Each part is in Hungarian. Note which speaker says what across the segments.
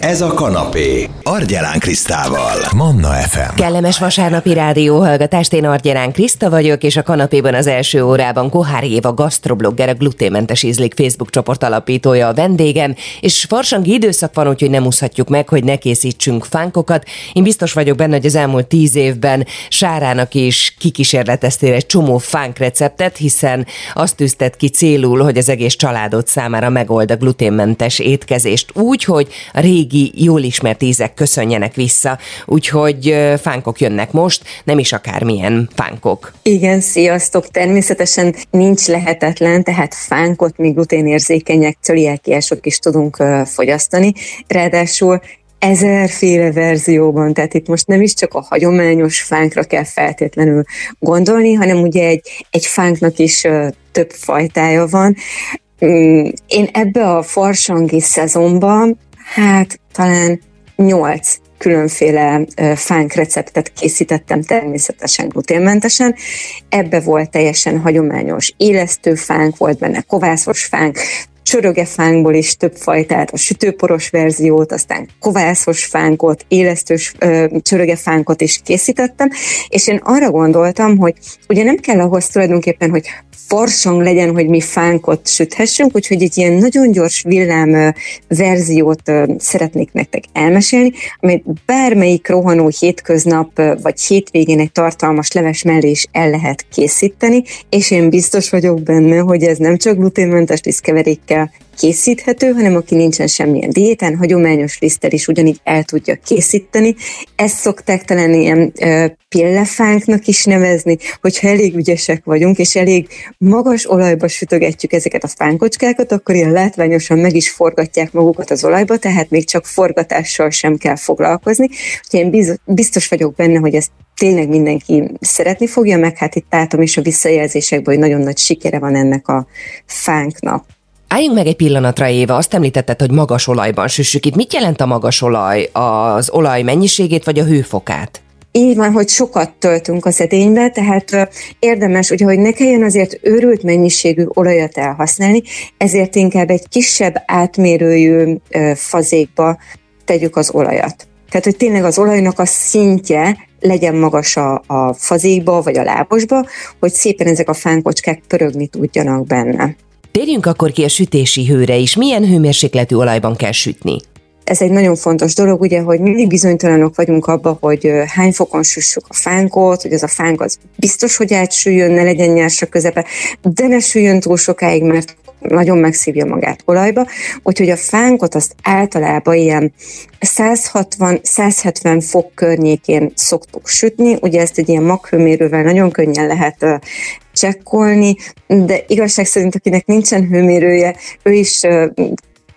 Speaker 1: Ez a kanapé. Argyelán Krisztával. Manna FM.
Speaker 2: Kellemes vasárnapi rádióhallgatást, én Argyelán Kriszta vagyok, és a kanapéban az első órában Kohári Éva gasztroblogger, a gluténmentes ízlik Facebook csoport alapítója a vendégem, és farsangi időszak van, úgyhogy nem úszhatjuk meg, hogy ne készítsünk fánkokat. Én biztos vagyok benne, hogy az elmúlt tíz évben Sárának is kikísérleteztél egy csomó fánk receptet, hiszen azt tűztet ki célul, hogy az egész családod számára megold a gluténmentes étkezést úgy, hogy a régi, jól ismert ízek köszönjenek vissza. Úgyhogy fánkok jönnek most, nem is akármilyen fánkok.
Speaker 3: Igen, sziasztok! Természetesen nincs lehetetlen, tehát fánkot mi gluténérzékenyek, celiákiások is tudunk fogyasztani. Ráadásul ezerféle verzióban, tehát itt most nem is csak a hagyományos fánkra kell feltétlenül gondolni, hanem ugye egy, egy fánknak is több fajtája van. Mm, én ebbe a farsangi szezonban, hát talán nyolc különféle fánk receptet készítettem természetesen gluténmentesen. Ebbe volt teljesen hagyományos élesztő fánk, volt benne kovászos fánk, csörögefánkból is több fajtát, a sütőporos verziót, aztán kovászos fánkot, élesztős csörögefánkot is készítettem, és én arra gondoltam, hogy ugye nem kell ahhoz tulajdonképpen, hogy farsang legyen, hogy mi fánkot süthessünk, úgyhogy egy ilyen nagyon gyors villám verziót szeretnék nektek elmesélni, amit bármelyik rohanó hétköznap vagy hétvégén egy tartalmas leves mellé is el lehet készíteni, és én biztos vagyok benne, hogy ez nem csak gluténmentes liszkeverékkel készíthető, hanem aki nincsen semmilyen diétán, hagyományos liszttel is ugyanígy el tudja készíteni. Ezt szokták talán ilyen pillefánknak is nevezni, hogyha elég ügyesek vagyunk, és elég magas olajba sütögetjük ezeket a fánkocskákat, akkor ilyen látványosan meg is forgatják magukat az olajba, tehát még csak forgatással sem kell foglalkozni. Úgyhogy én biztos vagyok benne, hogy ezt tényleg mindenki szeretni fogja, meg hát itt látom is a visszajelzésekből, hogy nagyon nagy sikere van ennek a fánknak.
Speaker 2: Álljunk meg egy pillanatra, Éva, azt említetted, hogy magas olajban süssük. Itt mit jelent a magas olaj? Az olaj mennyiségét vagy a hőfokát?
Speaker 3: Így van, hogy sokat töltünk az edénybe, tehát érdemes, ugye, hogy ne kelljen azért őrült mennyiségű olajat elhasználni, ezért inkább egy kisebb átmérőjű fazékba tegyük az olajat. Tehát, hogy tényleg az olajnak a szintje legyen magas a, a fazékba vagy a lábosba, hogy szépen ezek a fánkocskák pörögni tudjanak benne.
Speaker 2: Térjünk akkor ki a sütési hőre is. Milyen hőmérsékletű olajban kell sütni?
Speaker 3: ez egy nagyon fontos dolog, ugye, hogy mindig bizonytalanok vagyunk abba, hogy hány fokon süssük a fánkot, hogy az a fánk az biztos, hogy átsüljön, ne legyen nyers a közepe, de ne süljön túl sokáig, mert nagyon megszívja magát olajba, úgyhogy a fánkot azt általában ilyen 160-170 fok környékén szoktuk sütni, ugye ezt egy ilyen maghőmérővel nagyon könnyen lehet csekkolni, de igazság szerint, akinek nincsen hőmérője, ő is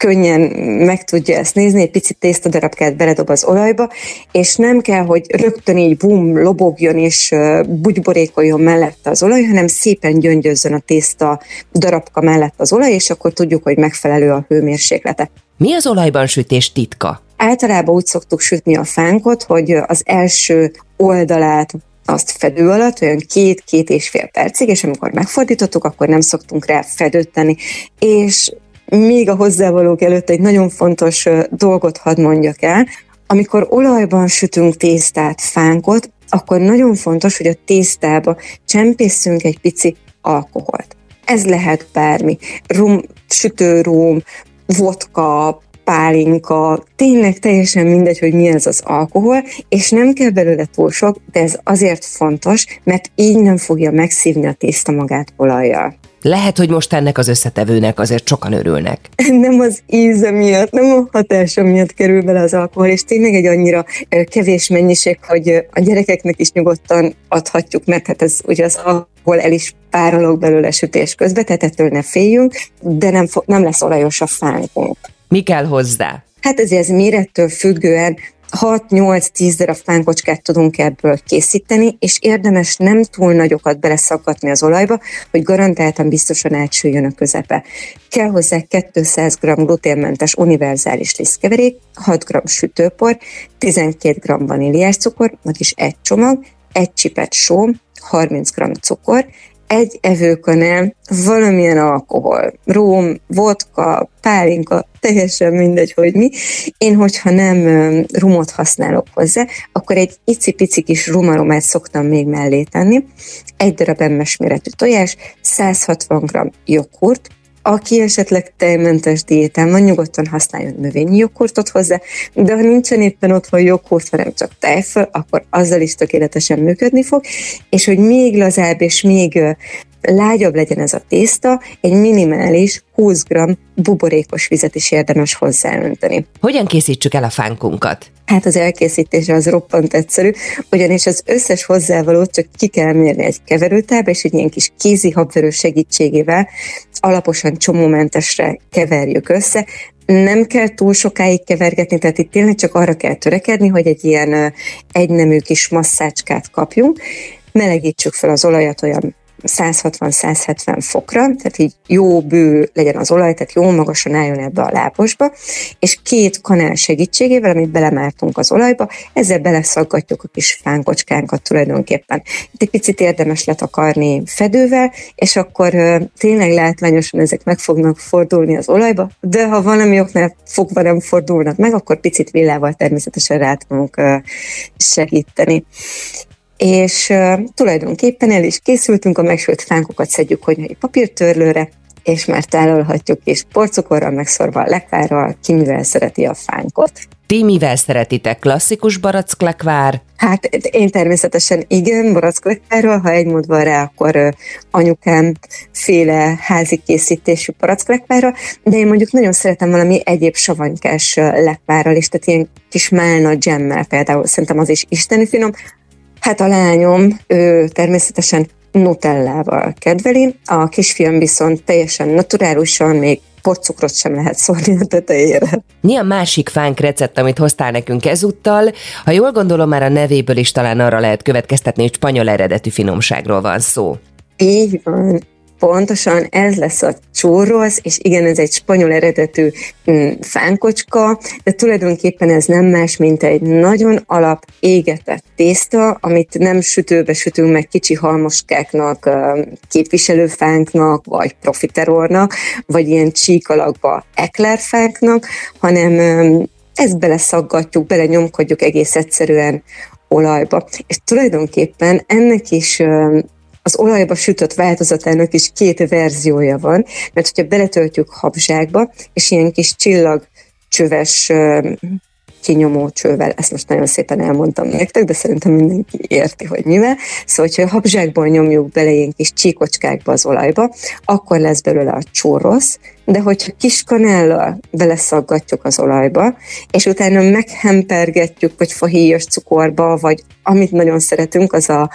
Speaker 3: könnyen meg tudja ezt nézni, egy picit tésztadarabkát beledob az olajba, és nem kell, hogy rögtön így bum, lobogjon és bugyborékoljon mellette az olaj, hanem szépen gyöngyözzön a tészta darabka mellett az olaj, és akkor tudjuk, hogy megfelelő a hőmérséklete.
Speaker 2: Mi az olajban sütés titka?
Speaker 3: Általában úgy szoktuk sütni a fánkot, hogy az első oldalát azt fedő alatt, olyan két-két és fél percig, és amikor megfordítottuk, akkor nem szoktunk rá fedőt tenni, és még a hozzávalók előtt egy nagyon fontos dolgot hadd mondjak el. Amikor olajban sütünk tésztát, fánkot, akkor nagyon fontos, hogy a tésztába csempészünk egy pici alkoholt. Ez lehet bármi. Rum, sütőrum, vodka, pálinka, tényleg teljesen mindegy, hogy mi ez az alkohol, és nem kell belőle túl sok, de ez azért fontos, mert így nem fogja megszívni a tészta magát olajjal.
Speaker 2: Lehet, hogy most ennek az összetevőnek azért sokan örülnek.
Speaker 3: Nem az íze miatt, nem a hatása miatt kerül bele az alkohol, és tényleg egy annyira kevés mennyiség, hogy a gyerekeknek is nyugodtan adhatjuk, mert hát ez ugye az alkohol el is párolog belőle sütés közben, tehát ettől ne féljünk, de nem, fo- nem lesz olajos a fánkunk.
Speaker 2: Mi kell hozzá?
Speaker 3: Hát ez, ez mérettől függően 6-8-10 darab fánkocskát tudunk ebből készíteni, és érdemes nem túl nagyokat beleszaggatni az olajba, hogy garantáltan biztosan átsüljön a közepe. Kell hozzá 200 g gluténmentes univerzális lisztkeverék, 6 g sütőpor, 12 g vaníliás cukor, vagyis egy csomag, egy csipet só, 30 g cukor, egy evőkanál valamilyen alkohol, róm, vodka, pálinka, teljesen mindegy, hogy mi. Én, hogyha nem rumot használok hozzá, akkor egy icipici kis rumaromát szoktam még mellé tenni, egy darab emmes méretű tojás, 160 g joghurt, aki esetleg tejmentes diétán van, nyugodtan használjon növényi joghurtot hozzá, de ha nincsen éppen otthon joghurt, hanem csak tejföl, akkor azzal is tökéletesen működni fog, és hogy még lazább és még lágyabb legyen ez a tészta, egy minimális 20 g buborékos vizet is érdemes hozzáönteni.
Speaker 2: Hogyan készítsük el a fánkunkat?
Speaker 3: Hát az elkészítése az roppant egyszerű, ugyanis az összes hozzávalót csak ki kell mérni egy keverőtába, és egy ilyen kis kézi habverő segítségével alaposan csomómentesre keverjük össze. Nem kell túl sokáig kevergetni, tehát itt tényleg csak arra kell törekedni, hogy egy ilyen egynemű kis masszácskát kapjunk. Melegítsük fel az olajat olyan 160-170 fokra, tehát így jó bő legyen az olaj, tehát jó magasan álljon ebbe a lábosba, és két kanál segítségével, amit belemártunk az olajba, ezzel beleszaggatjuk a kis fánkocskánkat tulajdonképpen. Itt egy picit érdemes letakarni fedővel, és akkor tényleg látványosan ezek meg fognak fordulni az olajba, de ha valami oknál fogva nem fordulnak meg, akkor picit villával természetesen rá tudunk segíteni és uh, tulajdonképpen el is készültünk, a megsült fánkokat szedjük konyhai papírtörlőre, és már tálalhatjuk és porcukorral megszorva a lekvárral, ki mivel szereti a fánkot.
Speaker 2: Ti mivel szeretitek? Klasszikus baracklekvár?
Speaker 3: Hát én természetesen igen, baracklekvárral, ha egy mód van rá, akkor anyukám féle házi készítésű baracklekvárral, de én mondjuk nagyon szeretem valami egyéb savanykás lekvárral is, tehát ilyen kis málna dzsemmel például, szerintem az is isteni finom, Hát a lányom, ő természetesen nutellával kedveli, a kisfiam viszont teljesen naturálisan, még porcukrot sem lehet szórni a tetejére.
Speaker 2: Mi a másik fánk recept, amit hoztál nekünk ezúttal? Ha jól gondolom, már a nevéből is talán arra lehet következtetni, hogy spanyol eredetű finomságról van szó.
Speaker 3: Így van. Pontosan ez lesz a churros, és igen, ez egy spanyol eredetű mm, fánkocska, de tulajdonképpen ez nem más, mint egy nagyon alap égetett tészta, amit nem sütőbe sütünk meg kicsi halmoskáknak, képviselőfánknak, vagy profiterornak, vagy ilyen csík alakba eklerfánknak, hanem ezt beleszaggatjuk, belenyomkodjuk egész egyszerűen olajba. És tulajdonképpen ennek is az olajba sütött változatának is két verziója van, mert hogyha beletöltjük habzsákba, és ilyen kis csillag csöves kinyomó csővel, ezt most nagyon szépen elmondtam nektek, de szerintem mindenki érti, hogy mivel. Szóval, hogyha habzsákból nyomjuk bele ilyen kis csíkocskákba az olajba, akkor lesz belőle a csórosz, de hogyha kis kanállal beleszaggatjuk az olajba, és utána meghempergetjük, vagy fahéjas cukorba, vagy amit nagyon szeretünk, az a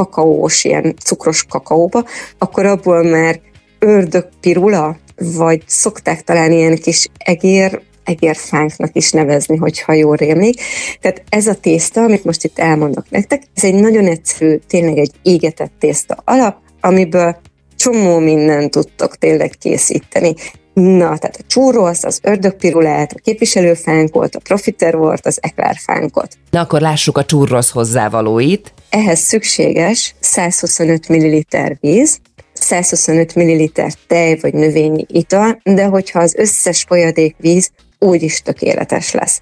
Speaker 3: kakaós, ilyen cukros kakaóba, akkor abból már ördögpirula, vagy szokták talán ilyen kis egér, egérfánknak is nevezni, hogyha jól rémlik. Tehát ez a tészta, amit most itt elmondok nektek, ez egy nagyon egyszerű, tényleg egy égetett tészta alap, amiből csomó mindent tudtok tényleg készíteni. Na, tehát a csúrosz, az ördögpirulát, a képviselőfánkot, a profitervort, az eklárfánkot.
Speaker 2: Na akkor lássuk a csúrosz hozzávalóit.
Speaker 3: Ehhez szükséges 125 ml víz, 125 ml tej vagy növényi ital, de hogyha az összes folyadék víz, úgy is tökéletes lesz.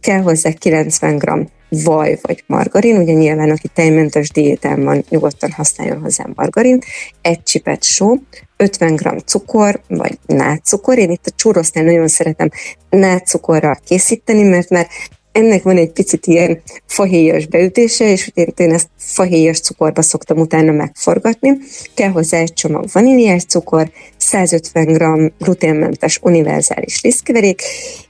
Speaker 3: Kell hozzá 90 g vaj vagy margarin, ugye nyilván aki tejmentes diétán van, nyugodtan használjon hozzá margarint, egy csipet só, 50 g cukor, vagy nátszukor. Én itt a csúrosznál nagyon szeretem nátcukorral készíteni, mert már ennek van egy picit ilyen fahéjas beütése, és én, én ezt fahéjas cukorba szoktam utána megforgatni. Kell hozzá egy csomag vaníliás cukor, 150 g gluténmentes univerzális lisztkeverék,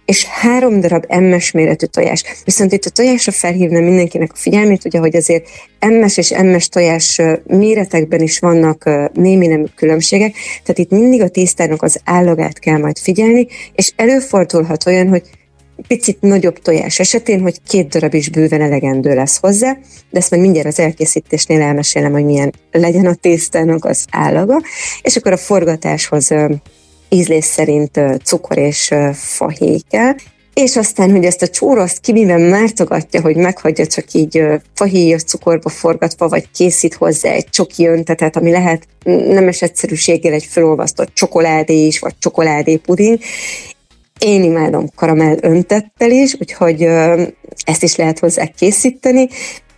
Speaker 3: és három darab emmes méretű tojás. Viszont itt a tojásra felhívnám mindenkinek a figyelmét, ugye, hogy azért emmes és emmes tojás méretekben is vannak némi nemű különbségek, tehát itt mindig a tésztának az állagát kell majd figyelni, és előfordulhat olyan, hogy picit nagyobb tojás esetén, hogy két darab is bőven elegendő lesz hozzá, de ezt majd mindjárt az elkészítésnél elmesélem, hogy milyen legyen a tésztának az állaga, és akkor a forgatáshoz ízlés szerint cukor és fahéj kell, és aztán, hogy ezt a csóroszt ki miben mártogatja, hogy meghagyja csak így fahéjas cukorba forgatva, vagy készít hozzá egy csoki öntetet, ami lehet nemes egyszerűséggel egy felolvasztott csokoládé is, vagy csokoládé puding. Én imádom karamell öntettel is, úgyhogy ezt is lehet hozzá készíteni.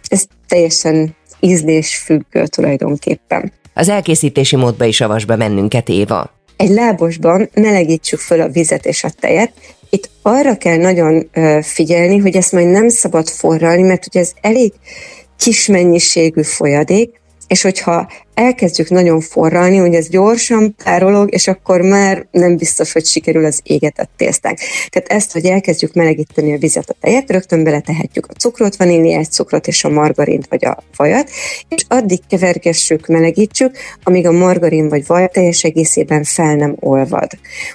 Speaker 3: Ez teljesen ízlés függő tulajdonképpen.
Speaker 2: Az elkészítési módba is avas be mennünket, Éva.
Speaker 3: Egy lábosban melegítsük föl a vizet és a tejet, itt arra kell nagyon figyelni, hogy ezt majd nem szabad forralni, mert ugye ez elég kis mennyiségű folyadék, és hogyha elkezdjük nagyon forralni, hogy ez gyorsan párolog, és akkor már nem biztos, hogy sikerül az égetett tésztánk. Tehát ezt, hogy elkezdjük melegíteni a vizet, a tejet, rögtön beletehetjük a cukrot, vaníliás cukrot és a margarint vagy a vajat, és addig kevergessük, melegítsük, amíg a margarin vagy vaj teljes egészében fel nem olvad.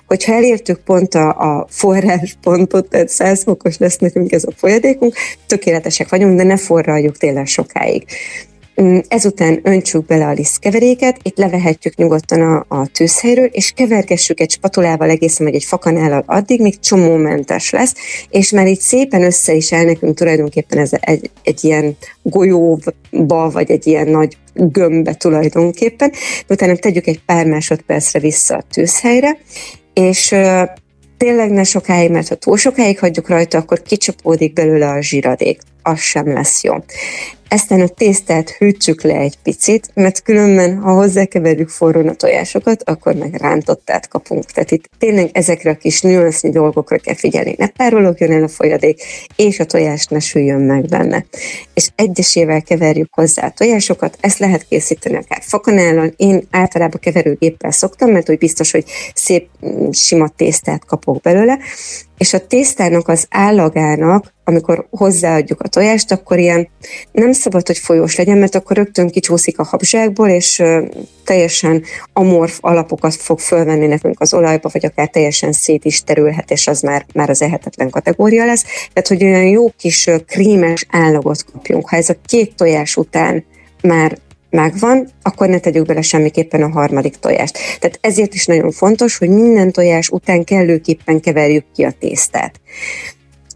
Speaker 3: Hogyha elértük pont a, a forráspontot, tehát 100 fokos lesz nekünk ez a folyadékunk, tökéletesek vagyunk, de ne forraljuk tényleg sokáig. Ezután öntsük bele a lisztkeveréket, itt levehetjük nyugodtan a, a tűzhelyről, és kevergessük egy spatulával egészen, vagy egy fakanállal addig, míg csomómentes lesz, és már itt szépen össze is el nekünk tulajdonképpen ez egy, egy ilyen golyóba, vagy egy ilyen nagy gömbbe tulajdonképpen. Utána tegyük egy pár másodpercre vissza a tűzhelyre, és tényleg ne sokáig, mert ha túl sokáig hagyjuk rajta, akkor kicsapódik belőle a zsíradék. Az sem lesz jó. Eztán a tésztát hűtsük le egy picit, mert különben, ha hozzákeverjük forrón a tojásokat, akkor meg rántottát kapunk. Tehát itt tényleg ezekre a kis nüansznyi dolgokra kell figyelni. Ne párologjon el a folyadék, és a tojás ne süljön meg benne. És egyesével keverjük hozzá a tojásokat, ezt lehet készíteni akár fakanállal. Én általában keverőgéppel szoktam, mert úgy biztos, hogy szép mm, sima tésztát kapok belőle, és a tésztának az állagának, amikor hozzáadjuk a tojást, akkor ilyen nem szabad, hogy folyós legyen, mert akkor rögtön kicsúszik a habzsákból, és teljesen amorf alapokat fog fölvenni nekünk az olajba, vagy akár teljesen szét is terülhet, és az már, már az ehetetlen kategória lesz. Tehát, hogy olyan jó kis krímes állagot kapjunk. Ha ez a két tojás után már megvan, akkor ne tegyük bele semmiképpen a harmadik tojást. Tehát ezért is nagyon fontos, hogy minden tojás után kellőképpen keverjük ki a tésztát.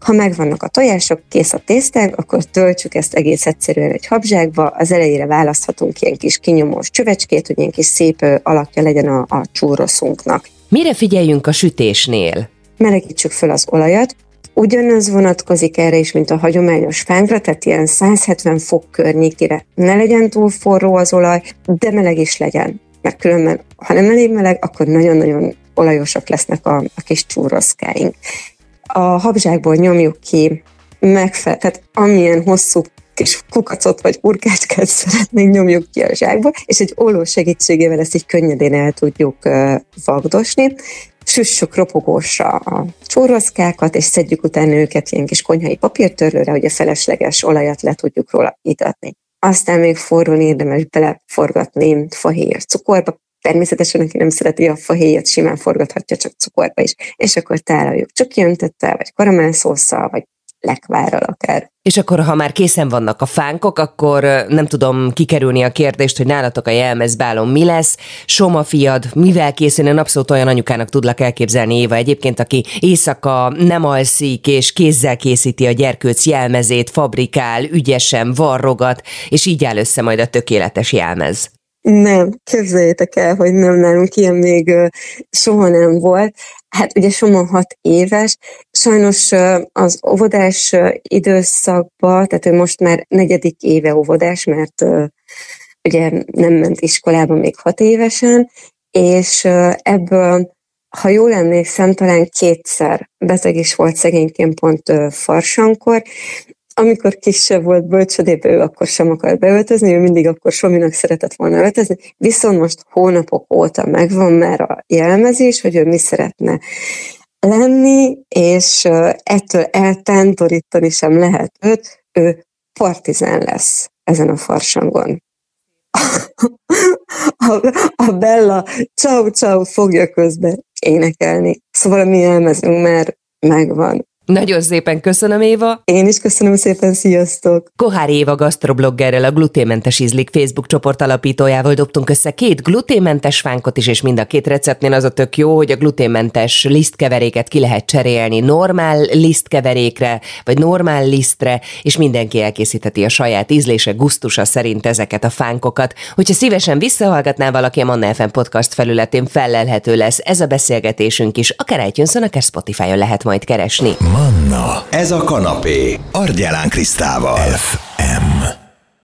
Speaker 3: Ha megvannak a tojások, kész a tésztánk, akkor töltsük ezt egész egyszerűen egy habzsákba, az elejére választhatunk ilyen kis kinyomós csövecskét, hogy ilyen kis szép alakja legyen a, a csúroszunknak.
Speaker 2: Mire figyeljünk a sütésnél?
Speaker 3: Melegítsük fel az olajat, Ugyanaz vonatkozik erre is, mint a hagyományos fánkra, tehát ilyen 170 fok környékére ne legyen túl forró az olaj, de meleg is legyen. Mert különben, ha nem elég meleg, akkor nagyon-nagyon olajosak lesznek a, a kis csúroszkáink. A habzsákból nyomjuk ki megfelel, tehát amilyen hosszú kis kukacot vagy kurkácskát szeretnénk nyomjuk ki a zsákba, és egy olló segítségével ezt így könnyedén el tudjuk vagdosni süssük ropogósra a csóroszkákat, és szedjük utána őket ilyen kis konyhai papírtörlőre, hogy a felesleges olajat le tudjuk róla itatni. Aztán még forrón érdemes beleforgatni fahéjas cukorba, Természetesen, aki nem szereti a fahéjat, simán forgathatja csak cukorba is, és akkor tálaljuk. Csak jöntettel, vagy karamellszószal, vagy lekvárral akár.
Speaker 2: És akkor, ha már készen vannak a fánkok, akkor nem tudom kikerülni a kérdést, hogy nálatok a jelmezbálon mi lesz. Soma fiad, mivel készül? Én abszolút olyan anyukának tudlak elképzelni Éva egyébként, aki éjszaka nem alszik, és kézzel készíti a gyerkőc jelmezét, fabrikál, ügyesen, varrogat, és így áll össze majd a tökéletes jelmez.
Speaker 3: Nem, képzeljétek el, hogy nem nálunk ilyen még soha nem volt. Hát ugye Soma hat éves, sajnos az óvodás időszakban, tehát ő most már negyedik éve óvodás, mert ugye nem ment iskolába még hat évesen, és ebből, ha jól emlékszem, talán kétszer beteg is volt szegényként pont farsankor, amikor kisebb volt bölcsödébe, ő akkor sem akar beöltözni, ő mindig akkor Sominak szeretett volna öltözni, viszont most hónapok óta megvan már a jelmezés, hogy ő mi szeretne lenni, és ettől eltántorítani sem lehet őt, ő partizán lesz ezen a farsangon. a, a Bella ciao ciao fogja közben énekelni. Szóval a mi jelmezünk már megvan.
Speaker 2: Nagyon szépen köszönöm, Éva.
Speaker 3: Én is köszönöm szépen, sziasztok!
Speaker 2: Kohár Éva gasztrobloggerrel, a Gluténmentes Ízlik Facebook csoport alapítójával dobtunk össze két gluténmentes fánkot is, és mind a két receptnél az a tök jó, hogy a gluténmentes lisztkeveréket ki lehet cserélni normál lisztkeverékre, vagy normál lisztre, és mindenki elkészítheti a saját ízlése, gusztusa szerint ezeket a fánkokat. Hogyha szívesen visszahallgatná valaki a Manna FM podcast felületén, fellelhető lesz ez a beszélgetésünk is, akár itunes akár Spotify-on lehet majd keresni.
Speaker 1: Manna, ez a kanapé, Argyelán Krisztával. FM.